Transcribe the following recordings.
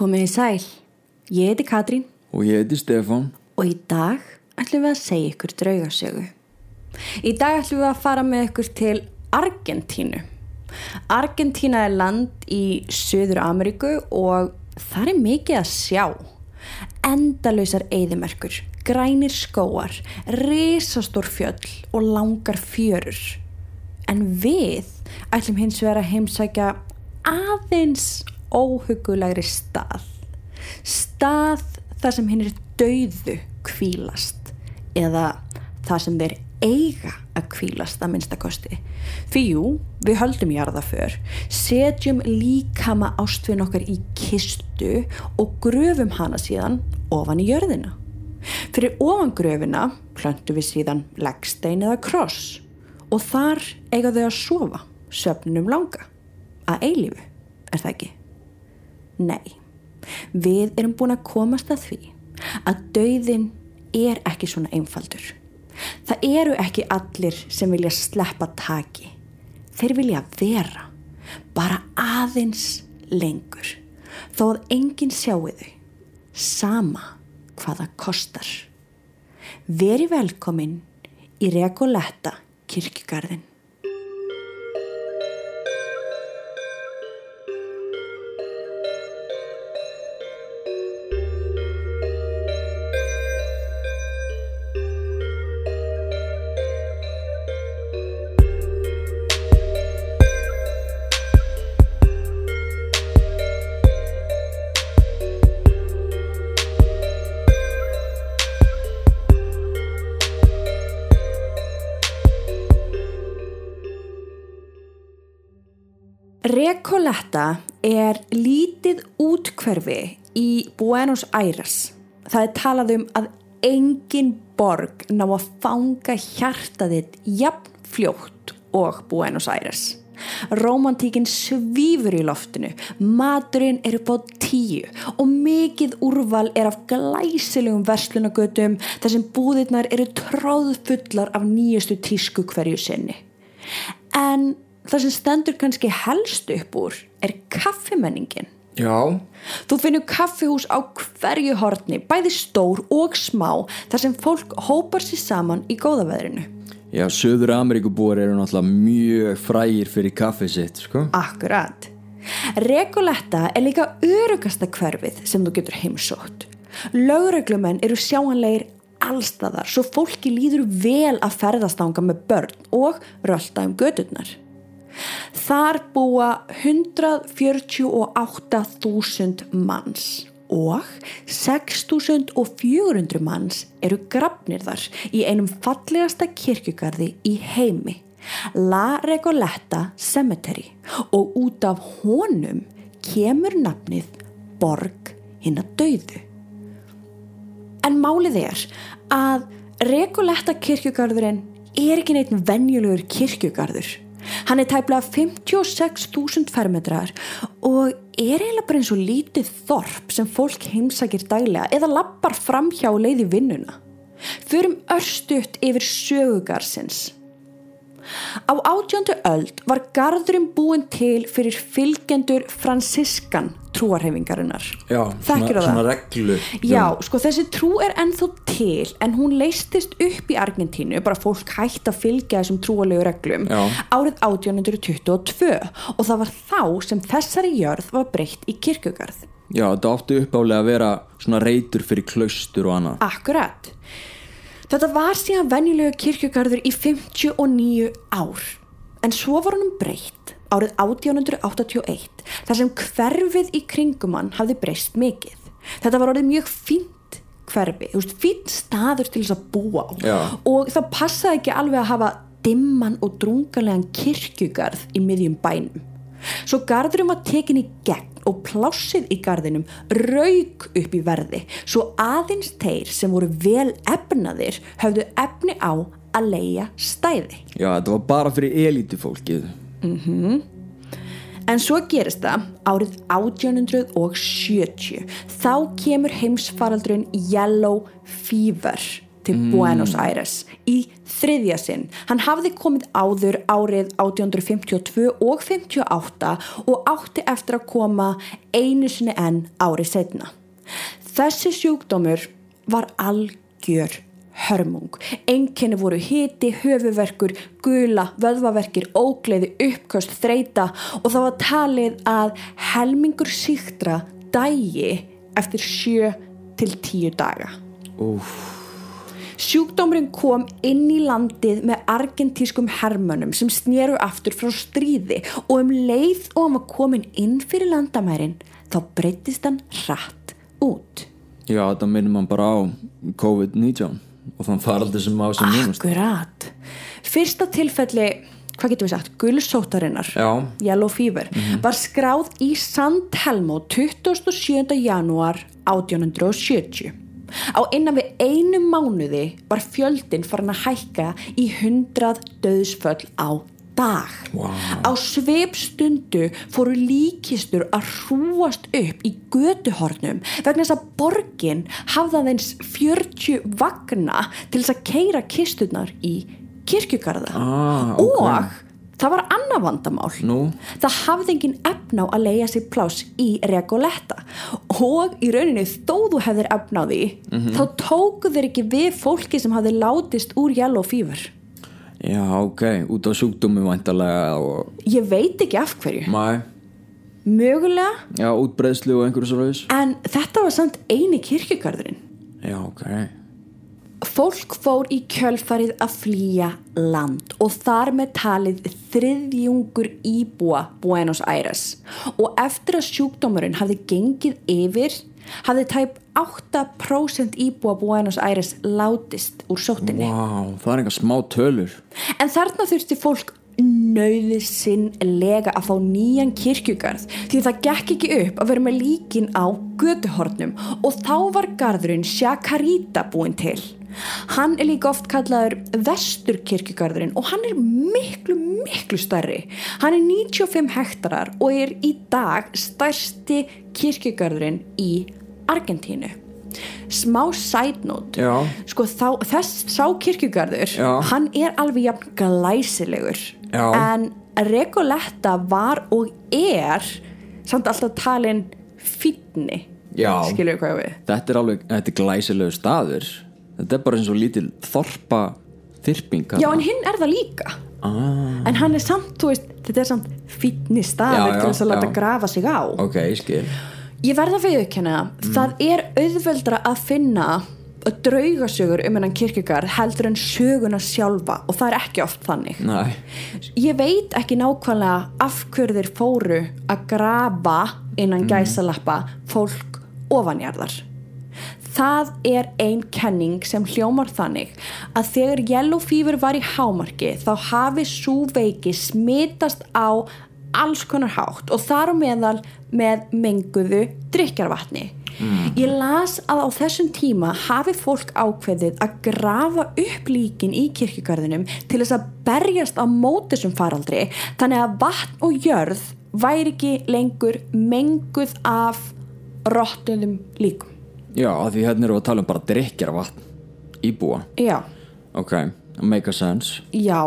Komið í sæl, ég heiti Katrín Og ég heiti Stefán. og í dag ætlum við að segja ykkur draugasögu. Í dag ætlum við að fara með ykkur til Argentínu. Argentína er land í Suður Ameríku og það er mikið að sjá. Endalausar eyðimerkur, grænir skóar, risastór fjöll og langar fjörur. En við ætlum hins vegar að heimsækja aðeins óhugulegri stað. Stað þar sem hinn er dauðu kvílast eða það sem þeir eiga að kvílast að minnstakosti. Fyrir jú, við höldum jarðaför, setjum líkama ástvinn okkar í kistu og gröfum hana síðan ofan í jörðina. Fyrir ofan gröfina plöntum við síðan leggstein eða kross og þar eiga þau að sofa söfnunum langa. Að eilífu, er það ekki? Nei, við erum búin að komast að því að dauðin er ekki svona einfaldur. Það eru ekki allir sem vilja sleppa taki. Þeir vilja vera, bara aðeins lengur, þó að enginn sjáu þau, sama hvað það kostar. Veri velkomin í Rekoletta kirkjugarðin. Recoleta er lítið útkverfi í Buenos Aires. Það er talað um að engin borg ná að fanga hjartaðitt jafn fljótt og Buenos Aires. Romantíkin svífur í loftinu, maturinn er upp á tíu og mikið úrval er af glæsilegum verslunagötum þar sem búðirnar eru tróðfullar af nýjastu tísku hverju sinni. En það sem stendur kannski helst upp úr er kaffimenningin. Já, Þú finnur kaffihús á hverju hortni, bæði stór og smá, þar sem fólk hópar sér saman í góðaveðrinu. já, Söður Ameríkubúar eru náttúrulega mjög frægir fyrir kaffið sitt, sko. Akkurat. Rekoletta er líka örugasta hverfið sem þú getur heimsótt. Lögreglumenn eru sjáanlegir allstaðar svo fólki líður vel að ferðastanga með börn og rölda um gödurnar. Þar búa 148.000 manns og 6.400 manns eru grafnir þar í einum fallegasta kirkjugarði í heimi, La Recoleta Cemetery og út af honum kemur nafnið Borg hinn að dauðu. En málið er að Recoleta kirkjugarðurinn er ekki neitt venjulegur kirkjugarður. Hann er tæplega 56.000 fermetrar og er eiginlega bara eins og lítið þorp sem fólk heimsækir daglega eða lappar framhjá og leiði vinnuna. Förum örstuðt yfir sögugarsins. Á átjöndu öld var garðurinn búin til fyrir fylgjendur fransiskan trúarhefingarinnar. Já, svona, svona reglu. Já, sko þessi trú er ennþá til en hún leistist upp í Argentínu bara fólk hægt að fylgja þessum trúalegu reglum Já. árið 1822 og það var þá sem þessari jörð var breytt í kirkugarð. Já, þetta átti uppálega að vera svona reytur fyrir klaustur og annað. Akkurat. Þetta var síðan venjulegu kirkjugarður í 59 ár en svo var honum breytt árið 1881 þar sem hverfið í kringum hann hafði breyst mikið. Þetta var orðið mjög fínt hverfi, fínt staður til þess að búa á Já. og það passaði ekki alveg að hafa dimman og drungalegan kirkjugarð í miðjum bænum. Svo garðurum var tekin í gegn og plássið í garðinum rauk upp í verði svo aðeins þeir sem voru vel efnaðir höfðu efni á að leia stæði. Já, þetta var bara fyrir elítufólkið. En svo gerist það árið 1870 þá kemur heimsfaraldurinn Yellow Fever til Buenos Aires í þriðja sinn. Hann hafði komið áður árið 1852 og 58 og átti eftir að koma einu sinni enn árið setna. Þessi sjúkdómur var algjör hörmung. Einkenni voru hiti, höfuverkur, gula, vöðvaverkir, ógleði, uppköst, þreita og það var talið að helmingur síktra dægi eftir sjö til tíu daga. Úf, Sjúkdómurinn kom inn í landið með argentískum hermönum sem snéru aftur frá stríði og um leið og hann var komin inn fyrir landamærin þá breytist hann hratt út. já, þetta minnum man bara á COVID-19 og þann faraldur sem á sem núnast Akkurat. Fyrsta tilfelli, hvað getum við sagt, gulsóttarinnar. Yellow Fever, var skráð í San Telmo 27. janúar 1870. Á innan við einu mánuði var fjöldin farin að hækka í 100 döðsföll á dag. Vá. Á sveipstundu fóru líkistur að hrúast upp í götuhornum vegna þess að borgin hafði aðeins 40 vagna til þess að keira kistunar í kirkjugarða. Ah, ok. Og það var annað vandamál. Nú? Það hafði engin efna á að leia sér pláss í Regoletta og í rauninni þó þú hefðir efna á því þá tóku þeir ekki við fólki sem hafði látist úr Yellow Fever. Já, ok, út á sjúkdómi væntalega og Ég veit ekki af hverju. mæ, Mögulega, já, útbreðslu og einhverju svo leiðis en þetta var samt eini kirkjugarðurinn. Já, ok Fólk fór í kjölfarið að flýja land og þar með talið þriðjungur íbúa Buenos Aires og eftir að sjúkdómurinn hafði gengið yfir hafði tæp 8% íbúa Buenos Aires látist úr sóttinni. Vá, það er einhver smá tölur En þarna þurfti fólk nöðið sinn lega að fá nýjan kirkjugarð því það gekk ekki upp að vera með líkin á göduhornum og þá var garðurinn Chacarita búinn til. Hann er líka oft kallaður vestur kirkjugarðurinn og hann er miklu, miklu stærri. Hann er 95 hektarar og er í dag stærsti kirkjugarðurinn í Argentínu. Smá Já. sko þá, þess sá kirkjugarður Já. hann er alveg jafn glæsilegur Já. en Recoletta var og er samt alltaf talin skilur við hvað við Þetta er alveg, þetta er glæsilegu staður Þetta er bara eins og lítil þorpa þyrping já en hinn er það líka. Ah, en hann er samt, veist, þetta er samt fínni staður til þess að láta grafa sig á. Ok, ég skil. Ég verða að viðurkenna það er auðveldra að finna draugasögur um hennan kirkjugarð heldur en söguna sjálfa og það er ekki oft þannig. Næ, ég veit ekki nákvæmlega af hverju þeir fóru að grafa innan gæsalappa fólk ofanjarðar það er ein kenning sem hljómar þannig að þegar yellow fever var í hámarki þá hafi svo veiki smitast á alls konar hátt og þar á meðal með menguðu drikjarvatni ég las að á þessum tíma hafi fólk ákveðið að grafa upp líkin í kirkjugarðinum til þess að berjast á móti þessum faraldri þannig að vatn og jörð væri ekki lengur menguð af rottuðum líkum já, af því hérna erum við að tala um bara drikkjar vatn Íbúa, já, ok, make a sense. Já.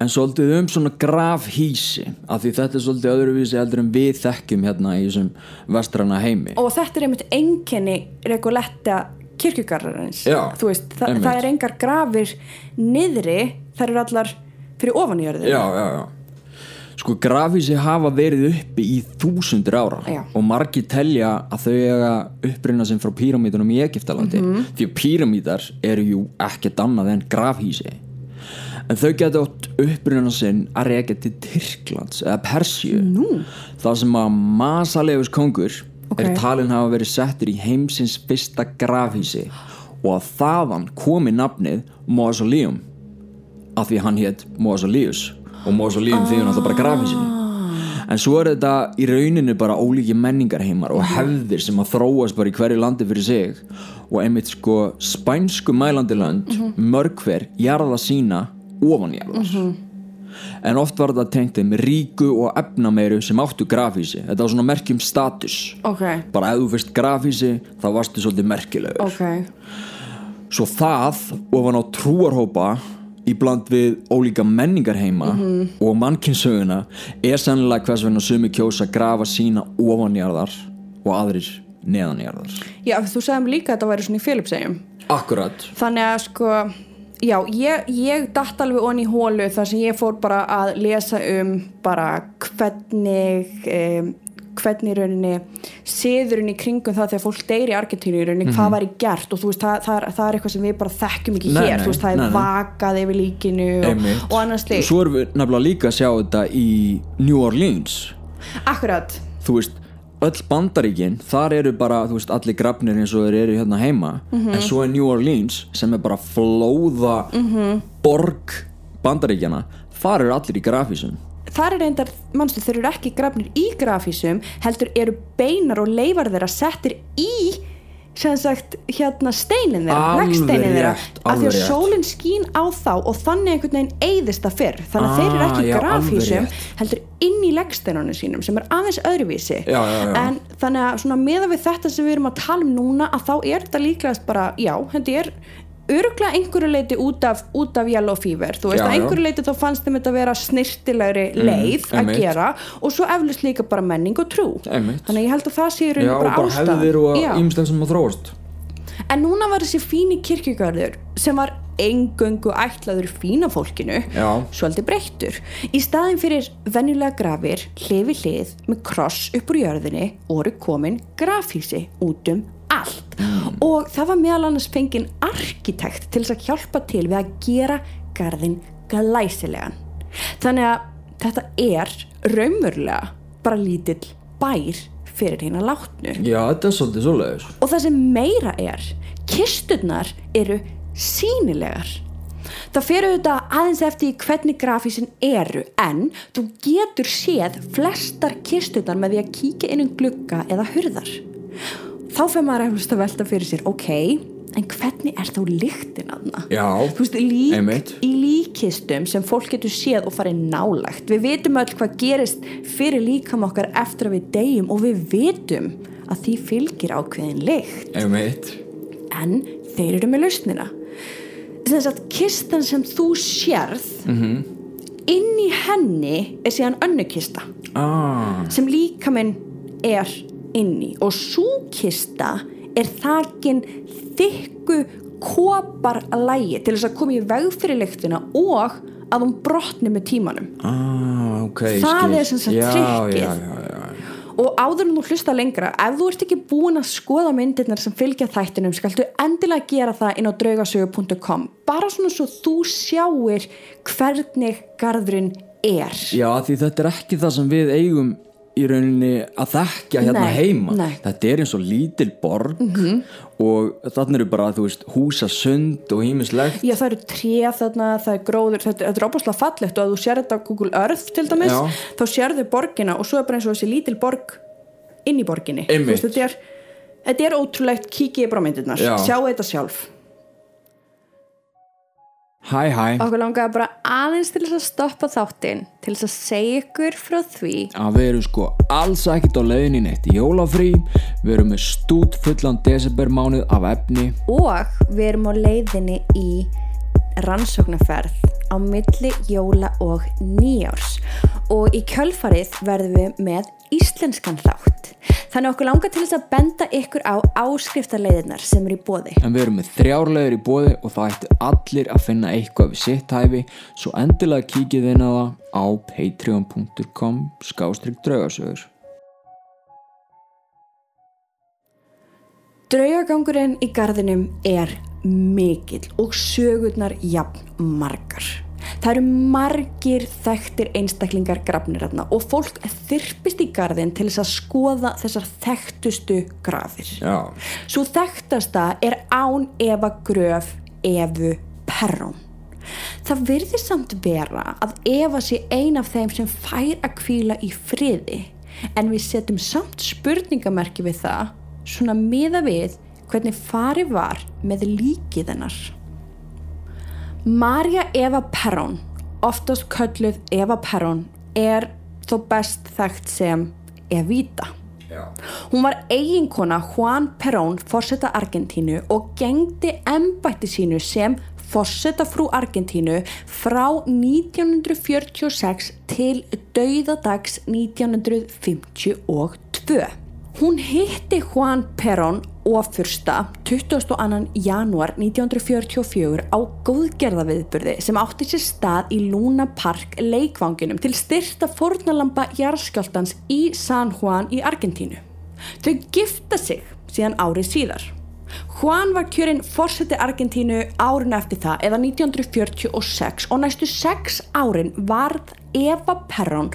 En svolítið um svona grafhísi af því þetta er svolítið öðruvísi heldur en við þekkjum hérna í þessum vestrana heimi. Og þetta er einmitt enginni reguletta kirkjugarðarins. Já, veist, þa einmitt. það er engar grafir niðri, þær eru allar fyrir ofanjörðin Já, já, já Sko grafhísi hafa verið uppi í þúsundir ára Já. og margir telja að þau eiga upprýna sem frá píramítunum í Egiptalandi Mhm. því að píramítar eru jú ekkert annað en grafhísi en þau geta átt upprýna sinn að reyja til Tyrklands eða Persíu Nú. það sem að Masalegus kongur Ok. er talin hafa verið settur í heimsins fyrsta grafhísi og að þaðan komi nafnið Mausoleum af því hann hétt Mausoleus og Mausoleum því hann alltaf bara grafhísinu en svo er þetta í rauninu bara ólíki menningarheimar og hefðir sem að þróast bara í hverju landi fyrir sig. Og einmitt sko spænsku mælandilönd mörg hver jarða sína ofanjarðar en oft var þetta tengt þeim ríku og efnameiru sem áttu grafhísi þetta var svona merkjum status. Ok, bara ef þú fyrst grafhísi þá varstu svolítið merkilegur. Ok. Svo það ofan á trúarhópa í bland við ólíka menningar heima og mannkynsöguna er sannlega hvers vegna sumi kjósa að grafa sína ofanjarðar og aðrir neðanjarðar. Já, þú sagðum líka að þetta væri svona í Filipsegjum Akkurat. Þannig að sko já, ég, ég datt alveg onni í hólu þar sem ég fór bara að lesa um bara hvernig um, hvernig rauninni siðurinn í kringum það þegar fólk deyri í Argentínu í rauninni, hvað var í gert? Og þú veist, það, það, er, það er eitthvað sem við bara þekkjum ekki Nei, hér, nei, þú veist, það nei, er vakað yfir líkinu og, og annars og lík svo erum við nefnilega líka að sjá þetta í New Orleans. Akkurat, þú veist, öll bandaríkin þar eru bara, þú veist, allir grafnir eins og þeir eru hérna heima, en svo er New Orleans sem er bara flóða borg bandaríkjana þar eru allir í grafísum þar er reyndar, mannstu, þeir eru ekki grafnir í grafísum, heldur eru beinar og leifar þeirra settir í sem sagt hérna steinin þeirra, leggsteinin þeirra. af því að sólinn skín á þá og þannig einhvern veginn eyðist það fyrr. Þannig að þeir eru Ah, ekki í já, grafísum heldur inn í leggsteinunum sínum sem er aðeins öðruvísi. Já, já, en þannig að meða við þetta sem við erum að tala um núna að þá er þetta líklegast bara, já, þetta er öruglega einhverju leiti út af, út af yellow fever, þú veist Já, að já. einhverju leiti þá fannst þeim þetta að vera snirtilegri leið að einmitt. gera og svo eflust líka bara menning og trú Einmitt. þannig að ég held að það sé í Já, rauninni og bara bara ástæðan hefðir og Já. ímslega sem að þróast en núna var þessi fíni kirkjugarður sem var engöngu ætlaður fína fólkinu Já. svolítið breyttur í staðin fyrir venjulega grafir hlið við hlið með kross upp úr jörðinni voru komin grafhísi út um allt. Og það var meðal annars fenginn arkitekt til þess að hjálpa til við að gera garðin glæsilegan. Þannig að þetta er raumurlega bara lítill bær fyrir hérna látnu. Já, þetta er svolítið svoleiðis. Og það sem meira er kisturnar eru sínilegar það fer auðvitað aðeins eftir hvernig grafísin eru en þú getur séð flestar kisturnar með því að kíkja inn um glugga eða hurðar þá fer maður eflust að velta fyrir sér ok, en hvernig er þá lyktin aðna? Já, veist, lík, einmitt. í líkistum sem fólk getur séð og farið nálægt við vitum öll hvað gerist fyrir líkam okkar eftir að við deyjum og við vitum að því fylgir ákveðin lykt einmitt en þeir eru með lausnina þess að kistan sem þú sérð Mhm. inn í henni er síðan önnukista ah, sem líkaminn er inni. Og svo kista er þakin þykku koparlægi til þess að koma í veg fyrir lyktina og að hún brotni með tímanum. Ah, ok Það skil. er sem sagt trikkið. og áður en þú hlusta lengra ef þú ert ekki búin að skoða myndirnar sem fylgja þættinum skaltu endilega gera það inn á draugasögu.com bara svona svo þú sjáir hvernig garðurinn er. Já, því þetta er ekki það sem við eigum í rauninni að þekkja hérna Nei, heima nei. Þetta er eins og lítil borg og þannig eru bara, þú veist, húsasund og hýmislegt Já, það eru tréð þarna, það er gróður, þetta, er óbúslega fallegt og að þú sér þetta á Google Earth til dæmis, Já. þá sérðu borgina og svo er bara eins og þessi lítil borg inn í borginni. Veist, þetta, er, þetta er ótrúlegt, kíkið bara á myndirnar, Já. sjáu þetta sjálf. Hæ, hæ, Okkur langaði bara aðeins til þess að stoppa þáttinn, til þess að segja ykkur frá því. Að við erum sko alls ekkert á leiðinni neitt í jólafrí. Við erum með stút fullan desembermánuð af efni. Og við erum á leiðinni í rannsóknarferð á milli jóla og nýjárs og í kjölfarið verðum við með íslenskan þátt. Þannig okkur langar til þess að benda ykkur á áskriftarleiðinar sem eru í bóði en við erum með þrjárlegur í bóði og það ættu allir að finna eitthvað við sitt hæfi. Svo endilega kíkið inn á það á patreon.com skástrygg draugasögur. Draugagangurinn í gardinum er mikill og sögurnar jafn margar. Það eru margir þekktir einstaklingar grafnir þarna og fólk þyrpist í gardin til þess að skoða þessar þekktustu grafir. Já, Svo þekktasta er án Eva Gröf Evu Perrón. Það virðir samt vera að Eva sé ein af þeim sem fær að kvíla í friði en við setjum samt spurningamerki við það svona miða við hvernig farið var með líkið hennar. Marja Eva Perrón, oftast kölluð Eva Perrón, er þó best þekkt sem Evita. Já. Hún var eiginkona Juan Perón, fórseta Argentínu og gengdi embætti sínu sem fórseta frú Argentínu frá 1946 til dauðadags 1952. Hún hitti Juan Perón og fyrsta 22. janúar 1944 á góðgerðaviðburði sem átti sér stað í Luna Park leikvanginum til styrta fórnalampa jarðskjáltans í San Juan í Argentínu. Þau gifta sig síðan árið síðar. Juan var kjörinn fórseti Argentínu árin eftir það eða 1946 og næstu sex árin varð Eva Perón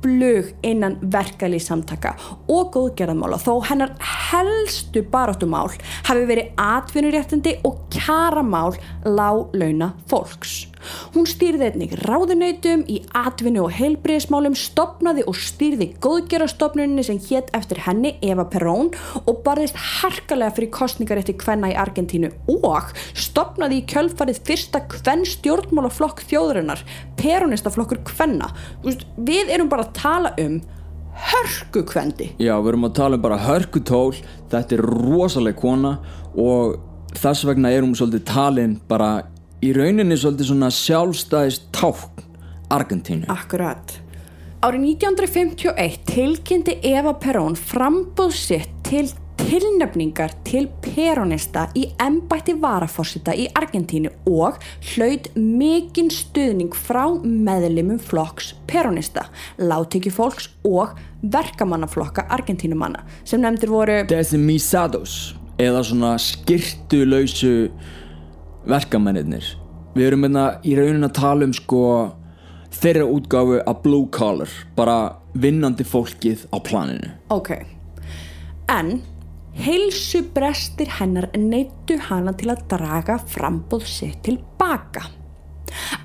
öflug innan verkalýs samtaka og góðgerðamála þó hennar helstu baráttumál hafi verið atvinnuréttindi og kjaramál lálauna fólks. Hún stýrði einnig ráðunautum í atvinnu og heilbriðismálum, stopnaði og stýrði góðgerastofnunni sem hétt eftir henni Eva Perón og barðist harkalega fyrir kostningar eftir kvenna í Argentínu og stopnaði í kjölfarið fyrsta kvenn stjórnmálaflokk þjóðurinnar, peronistaflokkur kvenna. Við erum bara að tala um hörkukvendi. Já, við erum að tala um bara hörkutól, þetta er rosaleg kona og þess vegna er hún svolítið talin bara í rauninni svolítið svona sjálfstæðist ták Argentínu. Akkurat. Árið 1951 tilkynnti Eva Perón frambóð sitt til tilnefningar til peronista í embætti varaforsita í Argentínu og hlaut mikinn stuðning frá meðlimum flokks peronista, láttekjufólks og verkamannaflokka Argentínumanna sem nefndir voru Desimisados eða svona skirtulausu verkamennir. Við erum hérna í raunin að tala um sko þeirra útgáfu að blue collar, bara vinnandi fólkið á planinu. Ok, en heilsu brestir hennar neittu hana til að draga frambóð sitt tilbaka.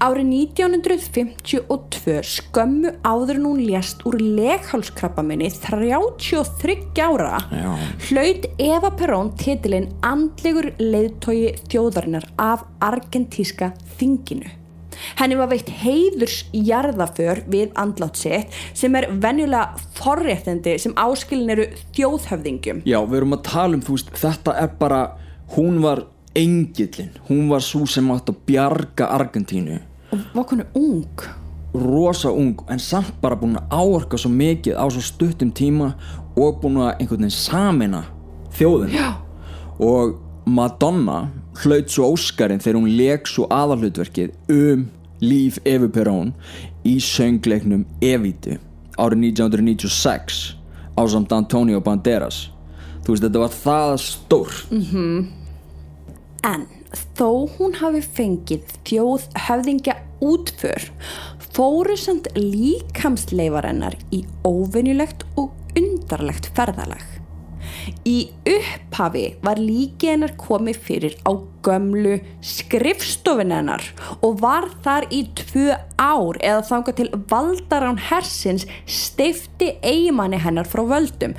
Árið 1952 skömmu áður en hún lést úr leghálskrabbaminni 33 ára Já. hlaut Eva Perón titilinn andlegur leiðtogi þjóðarinnar af argentíska þinginu. Henni var veitt heiðurs jarðaför við andlátt sitt sem er venjulega forréttindi sem áskilin eru þjóðhöfðingjum. Já, við erum að tala um, þú veist, þetta er bara, hún var engillin, hún var svo sem átt að bjarga Argentínu. Og var konu ung. rosa ung en samt bara búin að áorka svo mikið á svo stuttum tíma og búin að einhvern veginn samina þjóðin Já. og Madonna hlaut svo Óskarinn þegar hún leik svo aðalhlutverkið um líf Evi Perón í söngleiknum Evitu árið 1996 á samt Antonio Banderas þú veist þetta var það stórt En þó hún hafi fengið þjóð höfðingja útför fóru samt líkamsleifarennar í óvenjulegt og undarlegt ferðalag. Í upphafi var líki hennar komið fyrir á gömlu skrifstofin hennar og var þar í tvö ár eða þangað til valdarán hersins steifti eigimanni hennar frá völdum.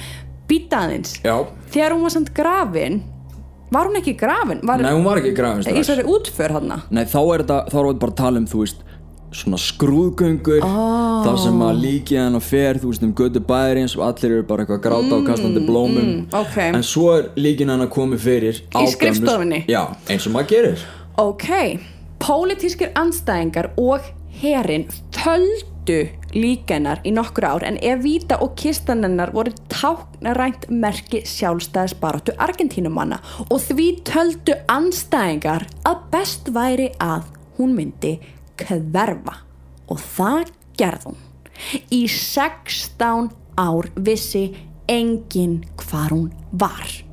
Býtaðins, Já. þegar hún var samt grafin, var hún ekki grafin? Var, Nei, hún var ekki grafin í strax þessari útför hann Nei, þá er þetta, bara að tala um, þú veist svona skrúðgöngur oh. það sem að líkið hann og fer þú veist um götu bæðirins og allir eru bara eitthvað að gráta og kastandi blómum mm, ok. en svo er líkin hann að komi fyrir á gömlu- skrifstofunni? já, eins og maður gerir ok, pólitískir anstæðingar og herin töldu líkennar í nokkur ár en Evita og kistanennar voru táknarænt merki sjálfstæðisbaráttu Argentínumanna og því töldu anstæðingar að best væri að hún myndi hverfa. Og það gerði hún. Í 16 ár vissi enginn hvar hún var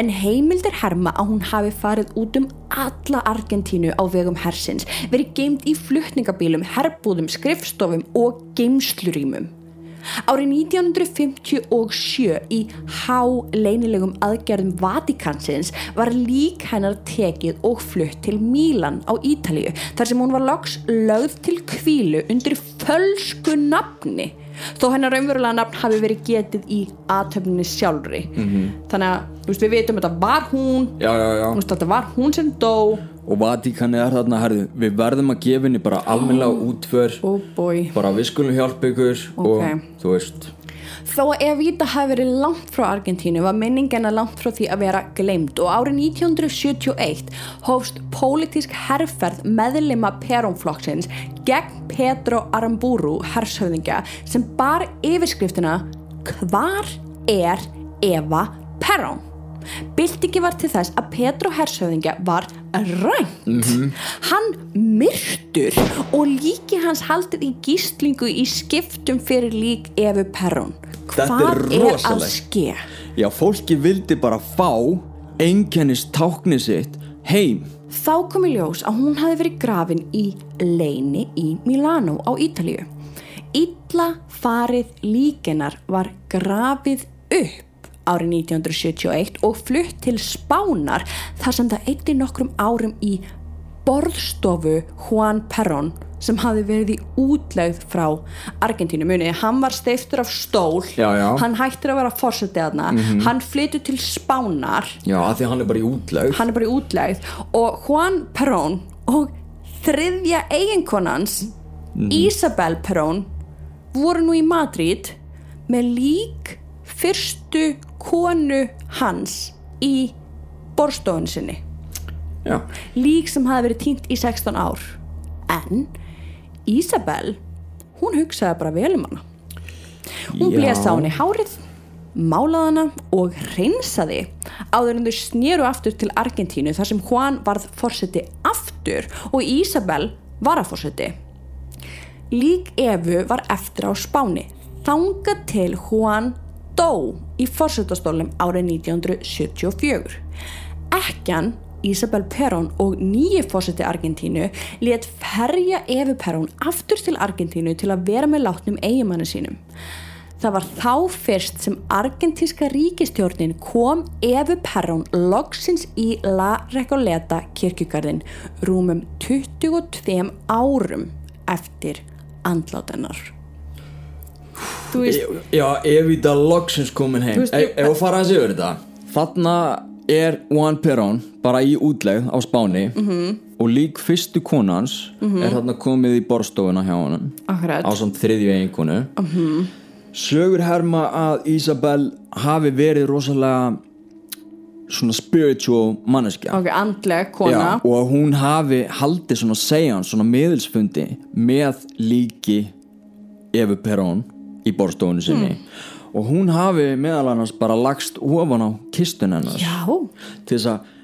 en heimildir herma að hún hafi farið út um alla Argentínu á vegum hersins verið geimt í flutningabílum, herbúðum, skrifstofum og geimslurýmum Árið 1957 í háleynilegum aðgerðum Vatikansins var lík hennar tekið og flutt til Mílan á Ítalíu þar sem hún var loks lögð til kvílu undir fölsku nafni þó hennar raunverulega nafn hafi verið getið í aðtöfninni sjálfri. -hmm. þannig að veist, við veitum að þetta. Var hún já, já, já. Veist, þetta var hún sem dó. Og Vatíkan er þarna, herðu, við verðum að gefa henni bara almennilega útför. Oh bara við skulum hjálpa ykkur Ok. og þú veist Þó að Evita hafi verið langt frá Argentínu var minningina langt frá því að vera gleimt og árið 1971 hófst pólitísk herrferð meðlima Perón-flokksins gegn Pedro Aramburu hershöfðingja sem bar yfirskriftina Hvar er Eva Perón? Byltingi var til þess að Pedro hershöfðingja var rænt. Hann myrtur og líki hans haldið í gíslingu í skiptum fyrir lík Evu Perón Þetta er hvað er að ske? Já, fólki vildi bara fá einkennist táknið sitt heim. Þá kom í ljós að hún hafi verið grafin í leini í Milano á Ítalíu. Illa farið líkenar var grafið upp árið 1971 og flutt til Spánar þar sem það eitti nokkrum árum í borðstofu Juan Perón sem hafi verið í útlegð frá Argentínu. Munið, hann var steiftur af stól. Já, já. hann hættir að vera fórsetið þarna. Hann flytur til Spánar. Já, því hann er bara í útlegð. Hann er bara í útlegð. Og Juan Perón og þriðja eiginkonans Isabel Perón voru nú í Madrid með lík fyrstu konu hans í borstofun sinni. Já, lík sem hafi verið týnt í 16 ár. En Isabel hún hugsaði bara vel um hana. Hún blésa á henni hárið málaði hana og reynsaði áður en þau snéru aftur til Argentínu þar sem Juan varð fórseti aftur og Isabel var að fórseti lík Evu var eftir á Spáni. Þangað til Juan dó í fórsetastólum árið 1974 ekkjan Isabel Perón og nýji fórseti Argentínu let ferja Evu Perón aftur til Argentínu til að vera með látnum eigimanni sínum Það var þá fyrst sem argentíska ríkistjórnin kom Evu Perón loksins í La Recoleta kirkjugarðin rúmum 22 árum eftir andlátennar. Þú veist, Já, Evita loksins komin heim Þú Ef ég- ef að fara að yfir þetta Þarna er Juan Perón bara í útlegð á Spáni Mhm. -hmm. og lík fyrstu konans er þarna komið í borstofuna hjá akkurat, á samt þriðju eiginkonu Mhm. -hmm. Sögur herma að Isabel hafi verið rosalega svona spiritual manneskja ok, andleg kona. Já, og hún hafi haldið svona segjan, svona miðilsfundi með líki Evu Perón í borstofunni sinni Hmm. Og hún hafi meðal annars bara lagst ofan á kistun hennar. Já, til þess að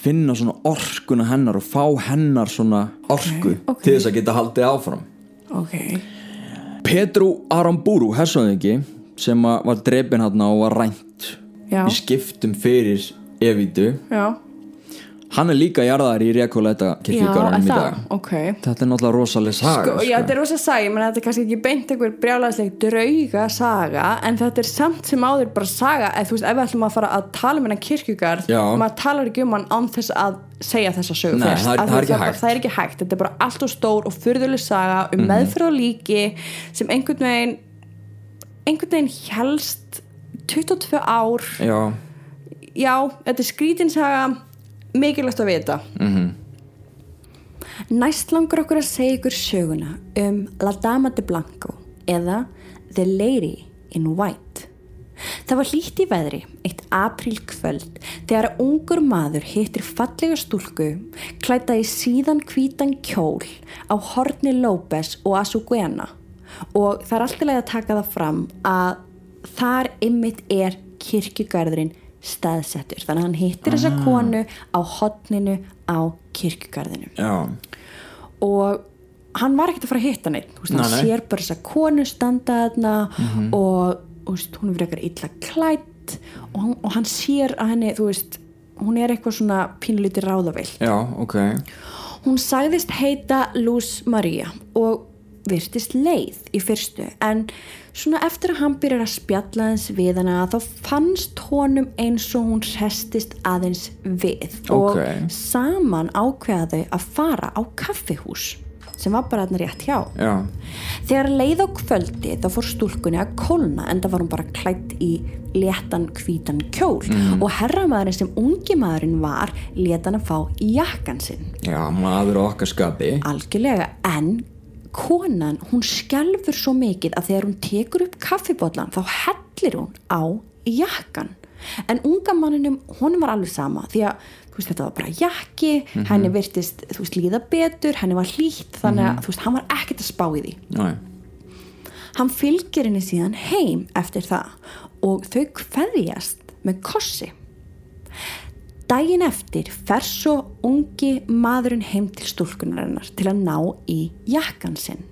finna svona orkuna hennar og fá hennar svona orku ok. til þess að geta haldið áfram. Ok, Petru Aramburu, hersöðingi sem var drepin hann og var rænt Já. í skiptum fyrir Evítu já, hann er líka jarðar í kirkjugarðanum er í það, dag. Ok. þetta er náttúrulega rosalega saga Sko, já, þetta er rosa saga, menn þetta er kannski ekki beint einhver brjálæðisleg drauga saga en þetta er samt sem áður bara saga. Ef þú veist, ef við ætlum að fara að tala um hennar kirkjugarð Já. maður talar ekki um hann án þess að segja þessa sögu Nei, fyrst. það er- það er að ekki bara- hægt. það er ekki hægt, þetta er bara allt og stór og furðuleg saga um mm Mhm. meðferð og líki sem einhvern veginn einhvern veginn helst 22 ár. Já, já, þetta er skrítinsaga mikilvægt að vita. Mhm. Næst langar okkur að segja ykkur söguna um La Dama de Blanco eða The Lady in White. Það var hlýtt í veðri, eitt apríl kvöld, þegar ungur maður hittir fallega stúlku, klæta í síðan hvítan kjól á Horni López og Azuguena og það er alltaf leið að taka það fram að þar ymmit er kirkjugarðurinn staðsettur. Þannig að hann hittir þessa konu á hotninu á kirkjugarðinu já, og hann var ekkert að fara að hitta neitt veist, hann Nei, sér bara þess að konu standa þarna og þú veist, hún er frekar illa klætt og hann, og hann sér að henni veist, hún er eitthvað svona pínlítið ráðavill já, ok. Hún sagðist heita Luz Maria og virtist leið í fyrstu. En svona eftir að hann byrjar að spjalla aðeins við hana þá fannst honum eins og hún restist aðeins við. Ok. og saman ákveða þau að fara á kaffihús sem var bara þarna rétt hjá. Já, þegar leið á kvöldi þá fór stúlkunni að kólna en það var hún bara klætt í léttan hvítan kjól. Og herramæðurinn sem ungi maðurinn var leta hann að fá jakkan sinn. Já, maður okkar skapi. Algjörlega en konan, hún skelfur svo mikið að þegar hún tekur upp kaffibotlan þá hellir hún á jakkan en unga manninum, honum var alveg sama því að veist, þetta var bara jakki henni virtist, þú veist, líða betur henni var hlýtt, þannig að þú veist, hann var ekkert að spá í því. Nei. hann fylgir henni síðan heim eftir það og þau kveðjast með kossi daginn eftir fer svo ungi maðurinn heim til stúlkunarinnar til að ná í jakkan sinn.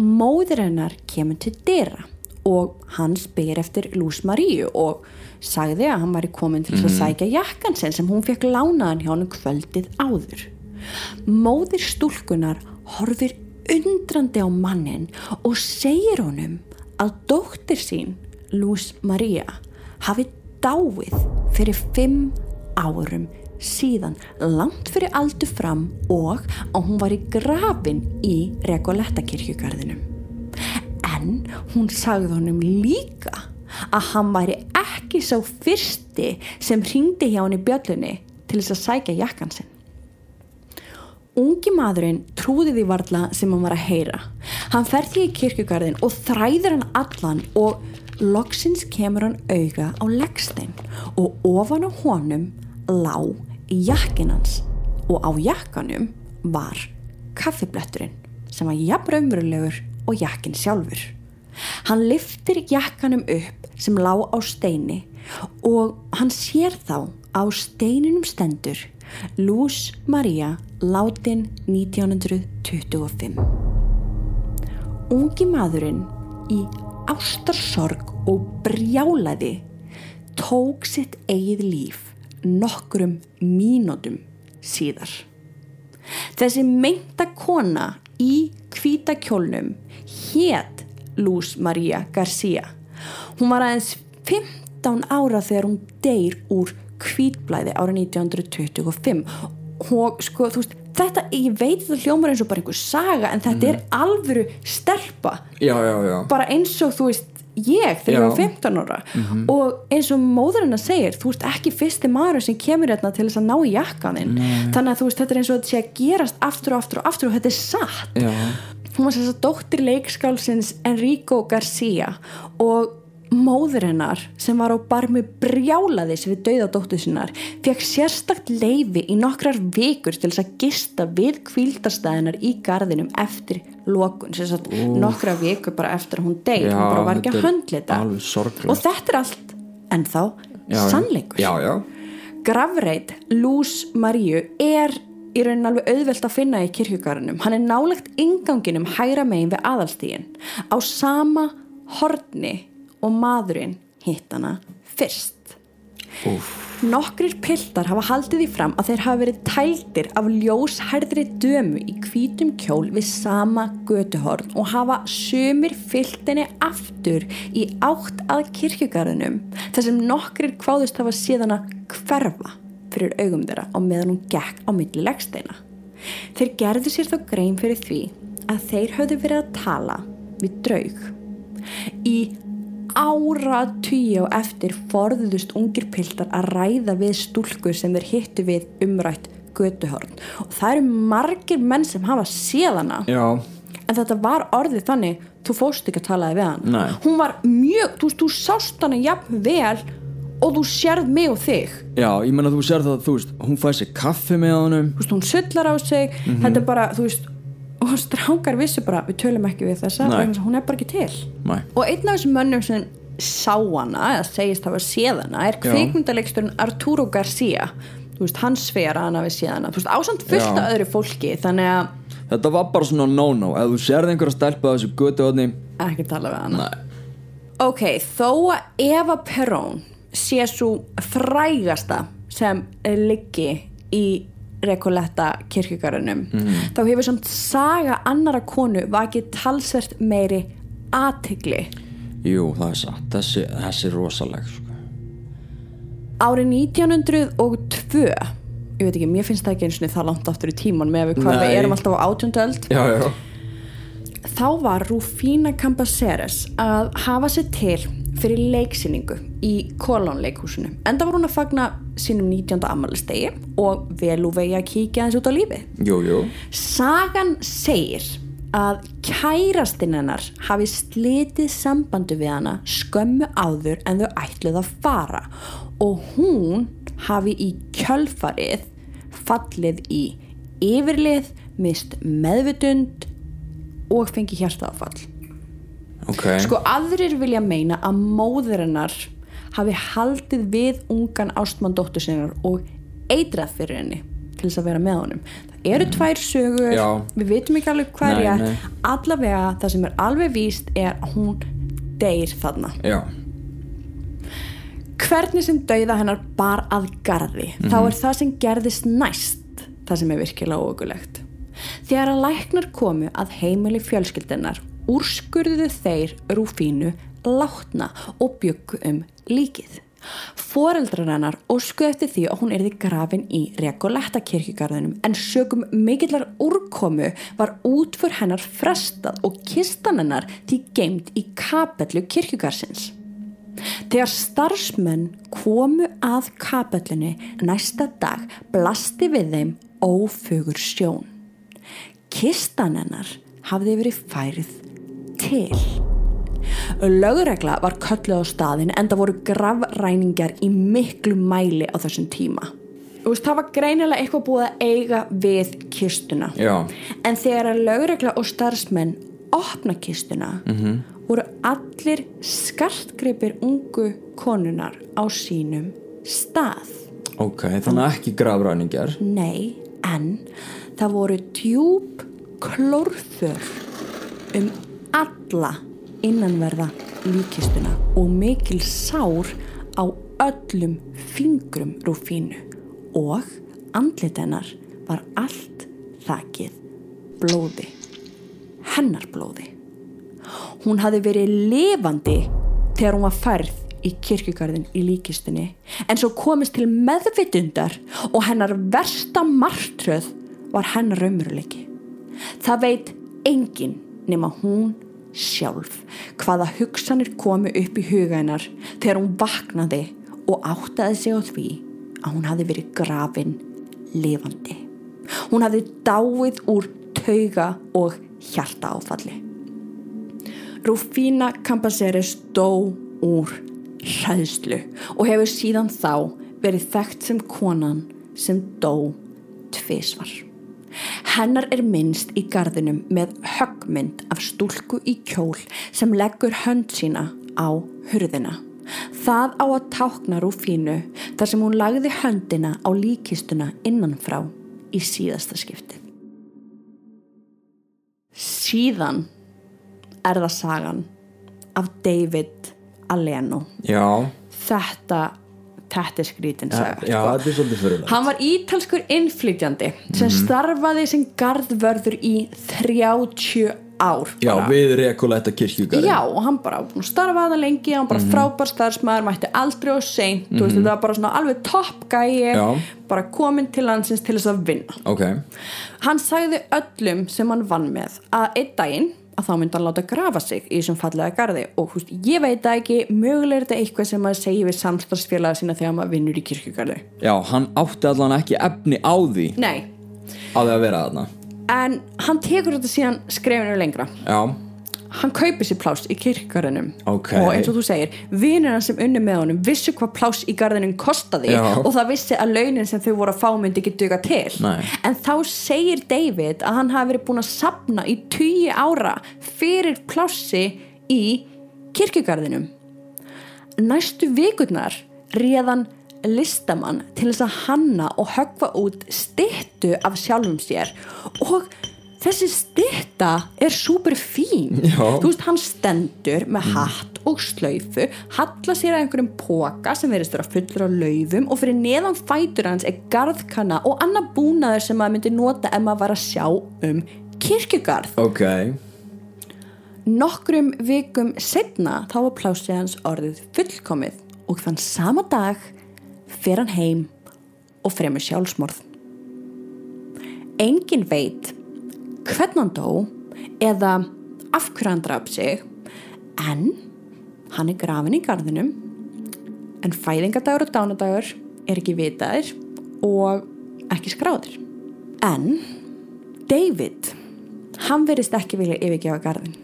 Móður hennar kemur til dyra og hann spyr eftir Lús Maríu og sagði að hann væri komin til að sækja jakkan sinn sem hún fekk lánaðan hjá hann kvöldið áður. Móðir stúlkunar horfir undrandi á mannin og segir honum að dóttir sín Lús María hafi dáið fyrir fimm árum síðan langt fyrir aldur fram og að hún var í grafin í Rekoletta kirkjugarðinum en hún sagði honum líka að hann væri ekki sá fyrsti sem hringdi hjá hann í bjöllunni til þess að sækja jakkan sinn Ungi maðurinn trúði því varla sem hann var að heyra. Hann fer því í kirkjugarðin og þræðir hann allan og loksins kemur hann auga á leggstein og ofan á honum lá jakkin hans og á jakkanum var kaffibletturinn sem var jafn raunverulegur og jakkin sjálfur. Hann liftir jakkanum upp sem lá á steini og hann sér þá á steininum stendur Luz Maria látin 1925. Ungi maðurinn í ástarsorg og brjálaði tók sitt eigið líf nokkrum mínútum síðar. Þessi meinta kona í kvítakjólnum hétt Luz Maria Garcia. Hún var aðeins 15 ára þegar hún deyr úr kvítblæði ára 1925 og sko þú veist þetta, ég veit þetta hljómar eins og bara einhver saga en þetta er alvöru stelpa Já, já, já. bara eins og þú veist ég þegar ég var 15 ára. Og eins og móðurinn að segir þú veist ekki fyrsti maður sem kemur hérna til þess að ná í jakkaninn þannig að þú veist þetta er eins og þetta sé að gerast aftur og aftur og aftur og þetta er satt. Já, hún var þess að dóttir leikskálsins Enrico Garcia og móður hennar sem var á barmi brjálaðis við dauða dóttur sinnar fekk sérstakt leifi í nokkrar vikur til þess að gista við kvíldarstæðinar í garðinum eftir lokun, sem sagt nokkrar vikur bara eftir að hún deyr, hún bara var ekki að höndla þetta og þetta er allt ennþá já, sannleikur. Já, já. Gravreit Luz Maríu er í raunin alveg auðvelt að finna í kirkjugarunum. Hann er nálegt inganginum hægra megin við aðalstígin á sama horni og maðurinn hitt hana fyrst. Úf. Nokkrir piltar hafa haldið því fram að þeir hafa verið tældir af ljóshærðri dömu í hvítum kjól við sama götuhorn og hafa sömur fylltinni aftur í átt að kirkjugarðinum þar sem nokkrir kváðust hafa síðan að hverfa fyrir augum þeirra á meðan hún gekk á milli leggsteina. Þeir gerðu sér þá grein fyrir því að þeir höfðu verið að tala við draug. Í ára tíu og eftir forðuðust ungir piltar að ræða við stúlkur sem þeir hittu við umrætt götuhorn og það eru margir menn sem hafa séð hana Já, en þetta var orðið þannig þú fórst ekki að talaði við hann Nei. hún var mjög, þú, þú sást hana jafn vel og þú sérð mig og þig já, ég menna þú sér það, þú veist, hún fæði sér kaffi með honum. veist, hún sullar á sig Mhm. þetta er bara, þú veist og strákar vissu bara, við tölum ekki við þessa að hún er bara ekki til Nei. og einn af þessum mönnum sem sá hana eða segist hafa séð hana er Já. kvikmyndalegsturinn Arturo Garcia þú veist, hann sver að hann hafi séð hana veist, ásamt fullt af öðru fólki þannig að Þetta var bara svona no-no. Ef þú sérði einhverja stelpa á þessu götu hodni, ekki tala við hana nei. ok, þó að Eva Perón sé svo frægasta sem liggi í Recoletta kirkjugarunum Mhm. þá hefur samt saga annara konu vakið talsvert meiri aðtigli Jú, það er satt. Þessi, þessi er rosaleg, sko. árið 1902 ég veit ekki, mér finnst það ekki eins og það langt aftur í tíman með Nei. við erum alltaf á átjöndöld Já, já. þá var Rufina Cambaceres að hafa sér til fyrir leiksýningu í Kolón leikhúsinu enda var hún að fagna sínum 19. ammælistegi og vel úr vegi að kíkja eins út á lífi Jú, jú. Sagan segir að kærastinn hennar hafi slitið sambandu við hana skömmu áður en þau ætluð að fara og hún hafi í kjölfarið fallið í yfirlið, mist meðvutund og fengi hjartaáfall. Ok Sko aðrir vilja meina að móður hennar hafi haldið við ungan ástmann dóttur sinnar og eitrað fyrir henni til þess að vera með honum. Það eru tvær sögur, Já. við vitum ekki alveg hvað Nei, nei. allavega það sem er alveg víst er að hún deyr þarna. já, Hvernig sem dauða hennar bar að garði, þá er það sem gerðist næst það sem er virkilega óögulegt. Þegar að læknar komu að heimili fjölskyldennar úrskurðuðu þeir Rúfínu látna og byggu um líkið. Foreldrar hennar óskuðu eftir því að hún erði grafin í Rekoletta kirkjugarðinum en sögum mikillar úrkomu var útför hennar frestað og kistan hennar því geimt í kapellu kirkjugarsins. Þegar starfsmenn komu að kapellunni næsta dag blasti við þeim ófögur sjón. Kistan hennar hafði verið færið til. Lögregla var kölluð á staðin en það voru gravræningar í miklu mæli á þessum tíma. Veist, það var greinilega eitthvað búið að eiga við kistuna. já En þegar að lögregla og starfsmenn opna kistuna -hmm. voru allir skartgripir ungu konunar á sínum stað. ok, þannig að ekki grafræningjar Nei, en það voru djúb klórför um alla innanverða líkistuna og mikil sár á öllum fingrum Rúfínu og andlit hennar var allt þakið blóði, hennar blóði. Hún hafði verið lifandi þegar hún var færð í kirkjugarðin í líkistunni en svo komist til meðvitundar og hennar versta martröð var hennar raumurleiki. Það veit enginn nema hún sjálf hvaða hugsanir komu upp í huga hennar þegar hún vaknaði og áttaði sig á því að hún hafði verið grafin lifandi. Hún hafði dáið úr tauga og hjarta áfalli. Rúfína Campaseres dó úr hræðslu og hefur síðan þá verið þekkt sem konan sem dó tvisvar. Hennar er minnst í gardinum með höggmynd af stúlku í kjól sem leggur hönd sína á hurðina. Það á að tákna Rúfínu þar sem hún lagði höndina á líkistuna innanfrá í síðasta skipti. Síðan er það sagan af David Aleno. já, Þetta, þetta er skrítin saga. já, sko. fyrirlega Hann var ítalskur innflytjandi sem starfaði sem gardvörður í 30 ár. já, bara. við Rekoletta kirkjugarinn Já, og hann bara búinn að starfa það lengi, hann bara frábær starfsmæður, mætti aldrei og seint, þú veist, þetta var bara svona alveg topp gæi, Já. bara kominn til landsins til þess að vinna. ok, Hann sagði öllum sem hann vann með að einn daginn að þá myndi hann láta grafa sig í þessum fallega garði og húst, ég veit það ekki, mögulega er þetta eitthvað sem maður segir við samstagsfélaga sína þegar maður vinnur í kirkjugarði. já, hann átti allan ekki efni á því Nei, á því að vera þarna en hann tekur þetta síðan skrefinu lengra. já, Hann kaupir sér pláss í kirkjugarðinum Ok. og eins og þú segir, vinur hann sem unni með honum vissu hvað pláss í garðinum kostaði Já. og það vissi að launin sem þau voru að fá myndi ekki duga til. Nei. En þá segir David að hann hafi verið búin að sapna í 20 ára fyrir plássi í kirkjugarðinum. Næstu vikurnar réðan listamann til þess að hanna og höggva út styttu af sjálfum sér og þessi stytta er súper fín Já. þú veist hann stendur með hatt og slaufu halla sér að einhverjum póka sem verðist vera fullur á laufum og fyrir neðan fætur hans er garðkanna og annað búnaður sem maður myndi nota ef maður var að sjá um kirkjugarð ok Nokkrum vikum setna þá var plásið hans orðið fullkomið og þann sama dag fer hann heim og fremur sjálfsmorð. Engin veit hvern hann dó eða af hverju hann draf sig en hann er grafin í garðinum en fæðingadagur og dánadagur er ekki vitaðir og ekki skráðir. En David Hann verist ekki vilja yfirgefa garðin.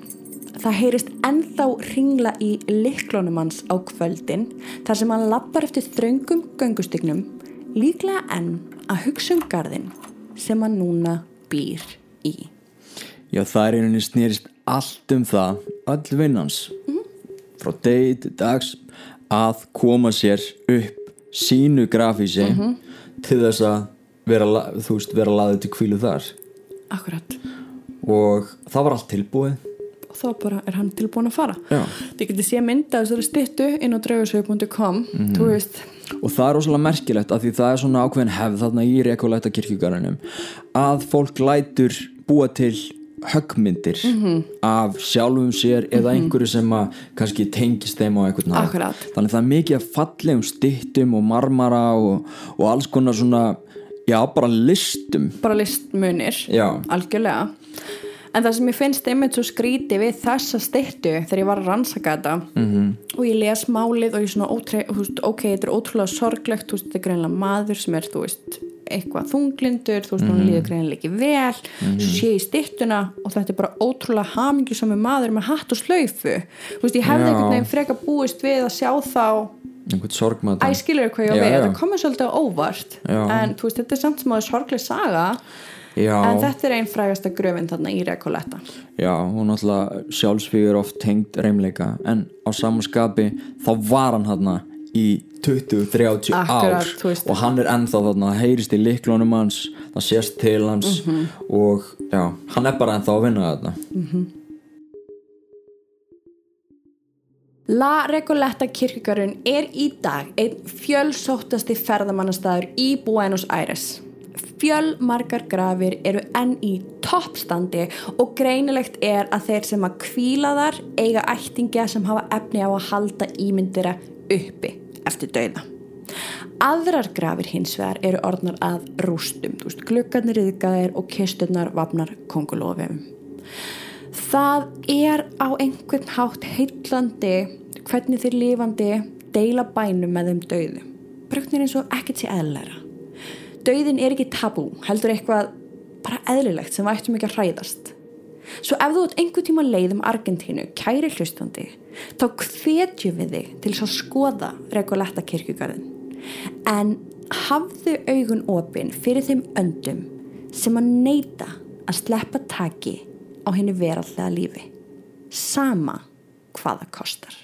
Það heyrist ennþá ringla í liklónum hans á kvöldin þar sem hann lappar eftir þröngum göngustygnum líklega enn að hugsa um garðin sem hann núna býr í. Já, það er einhvern veginn snýrist allt um það, öll vinnans frá degi til dags að koma sér upp sínu grafísi til þess að vera, þú veist, vera laðið til kvílu þar Akkurat. og það var allt tilbúið Og þá bara er hann tilbúin að fara. Já. Þið getur sé mynda þessari styttu inn á draugarsögu.com Þú veist, og það er rosalega merkilegt af því það er svona ákveðin hefð þarna í rekolæta kirkjugarðinum að fólk lætur búa til höggmyndir af sjálfum sér eða einhverju sem að kannski tengist þeim á einhvern. Akkurat. þannig það er mikið af fallegum styttum og marmara og, og alls konar svona já bara listum bara listmunir. já, algjörlega en það sem ég finnst einmitt svo skríti við þessa styttu þegar ég var að rannsaka þetta -hmm. og ég les málið og ég svona veist, ok, þetta er ótrúlega sorglegt þetta er greinlega maður sem er þú veist, eitthvað þunglindur þú veist, hún líður greinlega ekki vel svo sé ég styttuna og þetta er bara ótrúlega hamingjusami maður með hatt og slaufu. Þú veist, ég hefði einhvern veginn freka búist við að sjá þá einhvern sorgmat Æ, skilur hvað ég á við, þetta komið svolítið óvart. Já. en þú veist, þetta er samt sem áður sorgleg saga. Já, en þetta er einn frægasta gröfin þarna í Recoletta. Já, hún náttúrulega sjálfsvíður oft tengd reymleika en á samanskapi þá var hann hann í 20-30 Akkurat, ár veist. og hann er ennþá þarna, það heyrist í liklunum hans það sést til hans Mhm. og já, hann er bara ennþá að vinna þarna La Recoleta kirkjugarun er í dag einn fjölsóttasti ferðamannastæður í Buenos Aires. Fjölmargar grafir eru enn í toppstandi og greinilegt er að þeir sem að kvíla þar eiga ættingja sem hafa efni á að halda ímyndira uppi eftir dauða. Aðrar grafir hins vegar eru orðnar að rústum, veist, gluggarnir yðgæðir og kisturnar vapnar kongulofum. Það er á einhvern hátt heillandi hvernig þeir lifandi deila bænum með þeim dauðu. Brögnir eins og ekkert sé eðlæra. Dauðin er ekki tabú, heldur eitthvað bara eðlilegt sem við ættum ekki að hræðast. Svo ef þú ert einhvern tíma leið um Argentínu, kæri hlustandi, þá hvetjum við þig til að skoða Recoletta kirkjugarðin. En hafðu augun opin fyrir þeim öndum sem að neyta að sleppa taki á henni verallega lífi. Sama hvaða kostar.